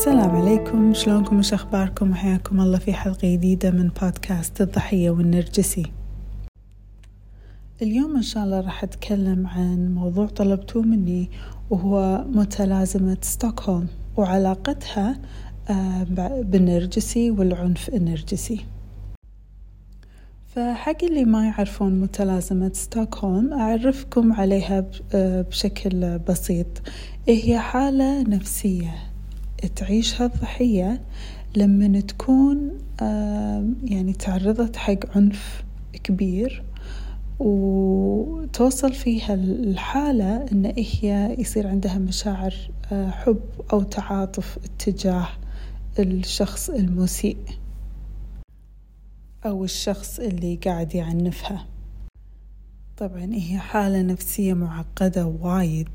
السلام عليكم. شلونكم؟ وش أخباركم؟ وحياكم الله في حلقة جديدة من بودكاست الضحية والنرجسي. اليوم إن شاء الله راح أتكلم عن موضوع طلبتوه مني وهو متلازمة ستوكهولم وعلاقتها آه، بالنرجسي والعنف النرجسي. فحق اللي ما يعرفون متلازمة ستوكهولم أعرفكم عليها آه، بشكل بسيط. هي حالة نفسية؟ تعيشها الضحية لما تكون يعني تعرضت حق عنف كبير وتوصل فيها الحالة إن هي يصير عندها مشاعر آه، حب أو تعاطف اتجاه الشخص المسيء أو الشخص اللي قاعد يعنفها. طبعا هي حالة نفسية معقدة وايد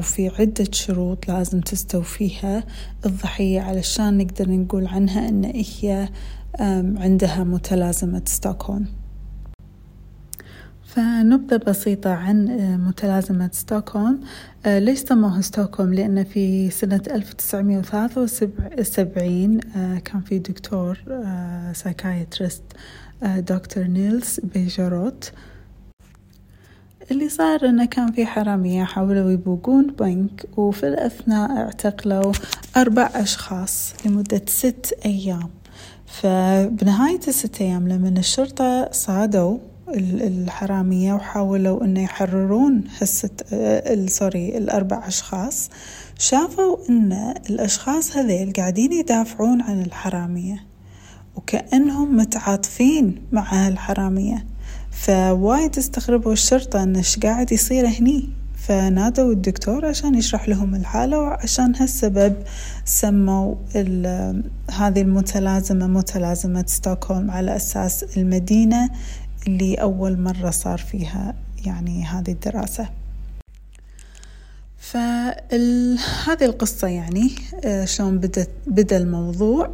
وفي عدة شروط لازم تستوفيها الضحية علشان نقدر نقول عنها أن هي عندها متلازمة ستوكهولم. فنبذة بسيطة عن آه، متلازمة ستوكهولم. آه، ليش سموها ستوكهولم؟ لأن في سنة 1973 آه، كان في دكتور psychiatrist دكتور نيلز بيجيروت اللي صار إنه كان في حرامية حاولوا يبوقون بنك وفي الأثناء اعتقلوا أربع أشخاص لمدة ست أيام. فبنهاية الست أيام لما الشرطة صادوا الحرامية وحاولوا إنه يحررون هالست sorry الأربع أشخاص. شافوا إن الأشخاص هذيل قاعدين يدافعون عن الحرامية وكأنهم متعاطفين مع هالحرامية. فوايد استغربوا الشرطة إن إيش قاعد يصير هني؟ فنادوا الدكتور عشان يشرح لهم الحالة وعشان هالسبب سموا هذه المتلازمة متلازمة ستوكهولم على أساس المدينة اللي أول مرة صار فيها يعني هذه الدراسة. فهذه القصة يعني آه، شلون بدأ, بدأ الموضوع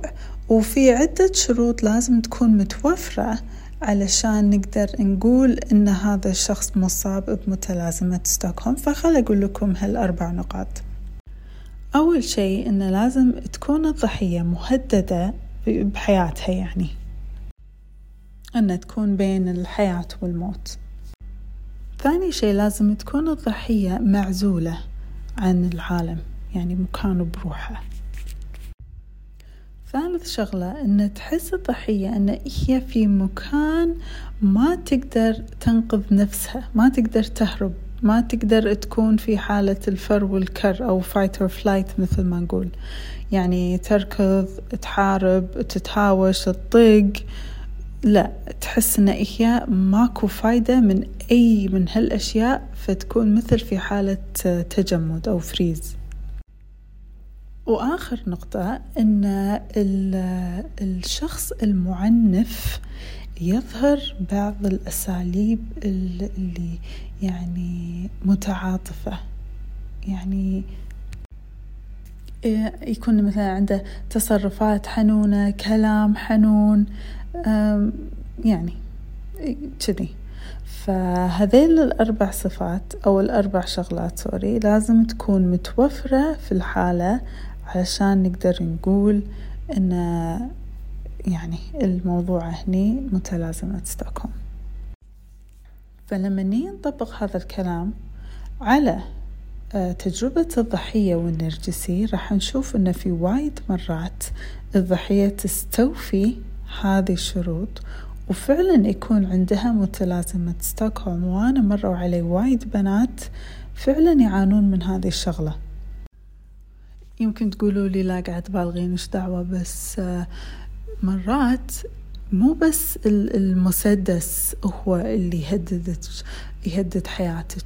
وفي عدة شروط لازم تكون متوفرة علشان نقدر نقول إن هذا الشخص مصاب بمتلازمة ستوكهولم فخل أقول لكم هالأربع نقاط. أول شيء إنه لازم تكون الضحية مهددة بحياتها يعني. أن تكون بين الحياة والموت. ثاني شيء لازم تكون الضحية معزولة عن العالم يعني مكانه بروحه. ثالث شغلة أن تحس الضحية أن هي في مكان ما تقدر تنقذ نفسها ما تقدر تهرب ما تقدر تكون في حالة الفر والكر أو fight or flight مثل ما نقول. يعني تركض تحارب تتهاوش تطق لا تحس إن هي ماكو فايدة من أي من هالأشياء فتكون مثل في حالة تجمد أو فريز وآخر نقطة أن الشخص المعنف يظهر بعض الأساليب اللي يعني متعاطفة. يعني يكون مثلا عنده تصرفات حنونة كلام حنون يعني كذي. فهذيل الأربع صفات أو الأربع شغلات سوري لازم تكون متوفرة في الحالة علشان نقدر نقول إن يعني الموضوع هني متلازمة ستوكهولم فلما نيجي نطبق هذا الكلام على آه، تجربة الضحية والنرجسي راح نشوف إن في وايد مرات الضحية تستوفي هذه الشروط وفعلا يكون عندها متلازمة ستوكهولم وأنا مروا علي وايد بنات فعلا يعانون من هذه الشغلة. يمكن تقولوا لي لا قاعد بالغين إيش دعوة بس آه، مرات مو بس المسدس هو اللي يهددك يهدد حياتك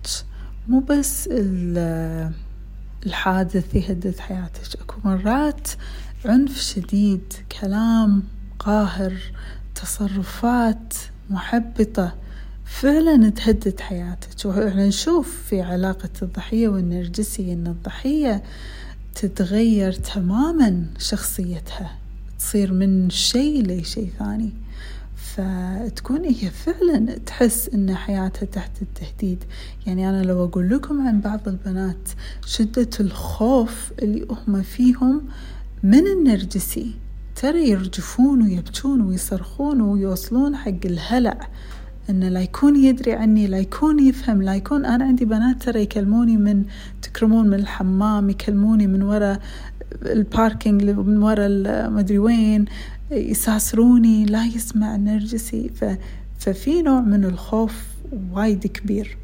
مو بس الحادث يهدد حياتك. اكو مرات عنف شديد كلام قاهر تصرفات محبطة فعلا تهدد حياتك. وإحنا نشوف في علاقة الضحية والنرجسي أن الضحية تتغير تماما شخصيتها. تصير من شيء لشيء ثاني. فتكون هي فعلا تحس إن حياتها تحت التهديد. يعني أنا لو أقول لكم عن بعض البنات شدة الخوف اللي هم فيهم من النرجسي. ترى يرجفون ويبكون ويصرخون ويوصلون حق الهلع. إنه لا يكون يدري عني لا يكون يفهم لا يكون أنا عندي بنات ترى يكلموني من تكرمون من الحمام يكلموني من وراء الباركينج من وراء مدري وين يساسروني لا يسمع نرجسي. ف ففي نوع من الخوف وايد كبير.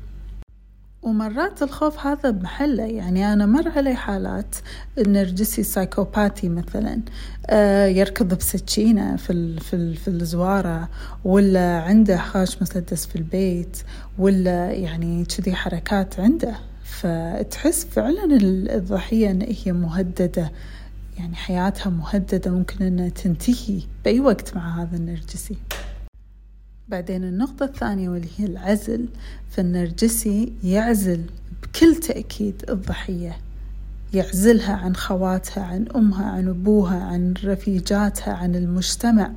ومرات الخوف هذا بمحله. يعني أنا مر علي حالات النرجسي سايكوباتي مثلا آه، يركض بسكينة في, في, في الزوارة ولا عنده خاش مسدس في البيت ولا يعني كذي حركات عنده. فتحس فعلا الضحية أن هي مهددة يعني حياتها مهددة ممكن أنها تنتهي بأي وقت مع هذا النرجسي. بعدين النقطة الثانية واللي هي العزل فالنرجسي يعزل بكل تأكيد الضحية. يعزلها عن خواتها عن أمها عن أبوها عن رفيجاتها عن المجتمع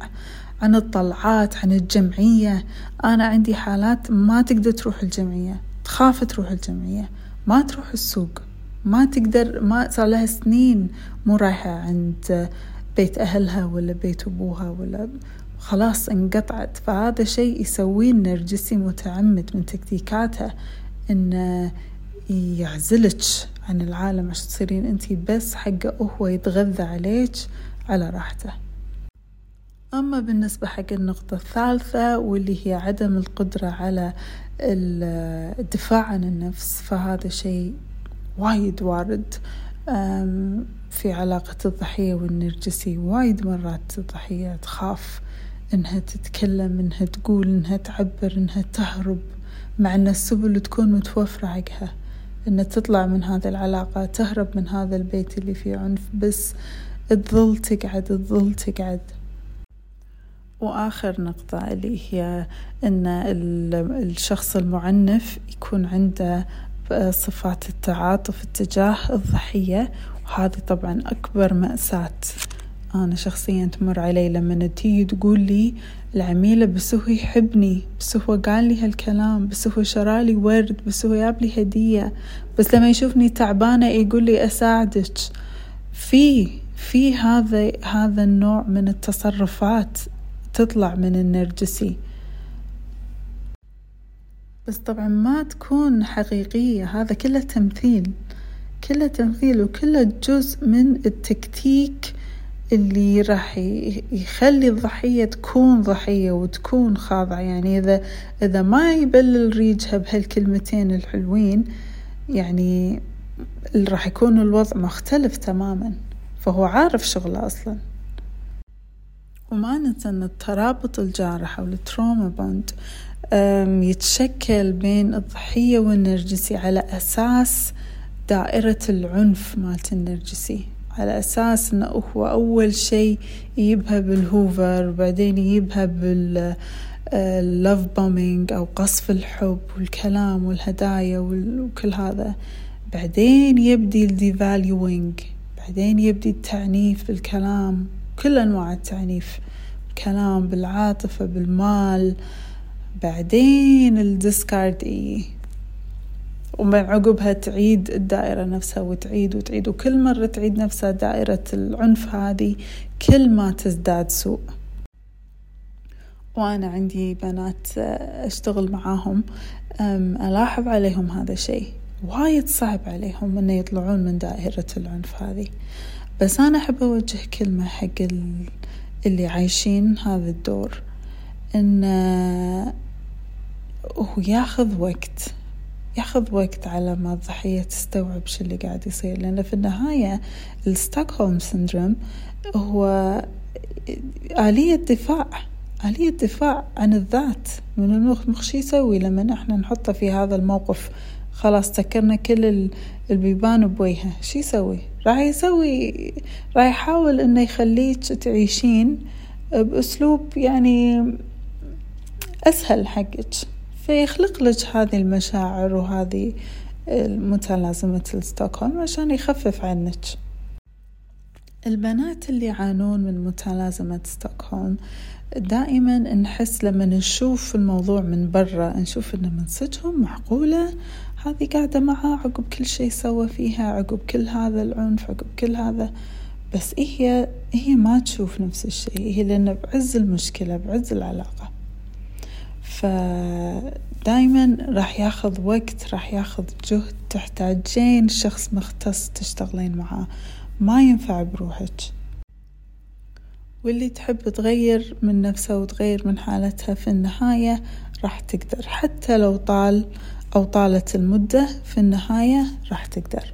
عن الطلعات عن الجمعية. أنا عندي حالات ما تقدر تروح الجمعية تخاف تروح الجمعية. ما تروح السوق ما تقدر ما صار لها سنين مو رايحة عند بيت أهلها ولا بيت أبوها ولا خلاص انقطعت. فهذا شيء يسويه النرجسي متعمد من تكتيكاته انه يعزلك عن العالم. عشان تصيرين انتي بس حقه هو يتغذى عليك على راحته. أما بالنسبة حق النقطة الثالثة واللي هي عدم القدرة على الدفاع عن النفس فهذا شيء وايد وارد. في علاقة الضحية والنرجسي وايد مرات الضحية تخاف إنها تتكلم إنها تقول إنها تعبر إنها تهرب مع أن السبل تكون متوفرة حقها إنها تطلع من هذه العلاقة تهرب من هذا البيت اللي فيه عنف بس تظل تقعد تظل تقعد. وآخر نقطة اللي هي أن الشخص المعنف يكون عنده صفات التعاطف اتجاه الضحية. وهذه طبعا أكبر مأساة أنا شخصيا تمر علي لما تيجي تقول لي العميلة بس هو يحبني بس هو قال لي هالكلام بس هو شرالي ورد بس هو جاب لي هدية. بس لما يشوفني تعبانة يقول لي أساعدك. في في هذا هذا النوع من التصرفات تطلع من النرجسي. بس طبعا ما تكون حقيقية هذا كله تمثيل كله تمثيل وكله جزء من التكتيك اللي راح يخلي الضحية تكون ضحية وتكون خاضعة. يعني إذا إذا ما يبلل ريجها بهالكلمتين الحلوين يعني راح يكون الوضع مختلف تماما. فهو عارف شغله أصلا. وما ننسى أن الترابط الجارح أو ال trauma bond يتشكل بين الضحية والنرجسي على أساس دائرة العنف مالت النرجسي. على أساس أنه هو أول شيء يجيبها بال hoover وبعدين يجيبها بال love bombing أو قصف الحب والكلام والهدايا وكل هذا. بعدين يبدي ال devaluing بعدين يبدي التعنيف بالكلام كل أنواع التعنيف الكلام بالعاطفة بالمال. بعدين ال discard إيه ومن عقبها تعيد الدائرة نفسها وتعيد وتعيد. وكل مرة تعيد نفسها دائرة العنف هذه كل ما تزداد سوء. وأنا عندي بنات أشتغل معاهم ألاحظ عليهم هذا الشيء. وايد صعب عليهم أن يطلعون من دائرة العنف هذه. بس أنا أحب أوجه كلمة حق اللي عايشين هذا الدور إن هو ياخذ وقت. ياخذ وقت على ما الضحية تستوعب شو اللي قاعد يصير. لأن في النهاية الستوكهولم سندروم هو آلية دفاع آلية دفاع عن الذات من المخ المخ يسوي لما إحنا نحطه في هذا الموقف؟ خلاص سكرنا كل البيبان بوجهه شو يسوي؟ راح يسوي راح يحاول إنه يخليك تعيشين بأسلوب يعني أسهل حقك. فيخلق لك هذه المشاعر وهذه متلازمة الستوكهولم عشان يخفف عنك. البنات اللي يعانون من متلازمة ستوكهولم دائما نحس لما نشوف الموضوع من برا نشوف إنه من صدقهم معقولة هذه قاعدة معاه عقب كل شيء سوى فيها عقب كل هذا العنف عقب كل هذا. بس هي هي ما تشوف نفس الشيء هي لأن بعز المشكلة بعز العلاقة. فدايما راح ياخذ وقت راح ياخذ جهد. تحتاجين شخص مختص تشتغلين معاه. ما ينفع بروحك. واللي تحب تغير من نفسها وتغير من حالتها في النهاية راح تقدر. حتى لو طال أو طالت المدة في النهاية راح تقدر.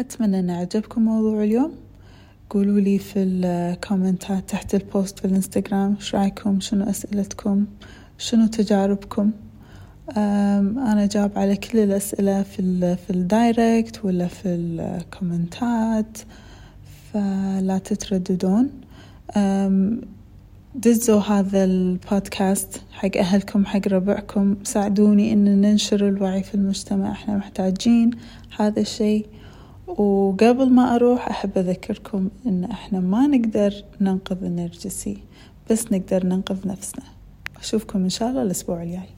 أتمنى أن عجبكم موضوع اليوم. قولوا لي في الكومنتات تحت ال post في الإنستغرام إيش رأيكم؟ شنو أسئلتكم؟ شنو تجاربكم؟ أنا أجاوب على كل الأسئلة في في ال direct ولا في الكومنتات فلا تترددون. دزوا هذا البودكاست حق أهلكم حق ربعكم. ساعدوني إن ننشر الوعي في المجتمع. إحنا محتاجين هذا الشيء. وقبل ما أروح أحب أذكركم إن إحنا ما نقدر ننقذ النرجسي بس نقدر ننقذ نفسنا. أشوفكم إن شاء الله الأسبوع الجاي.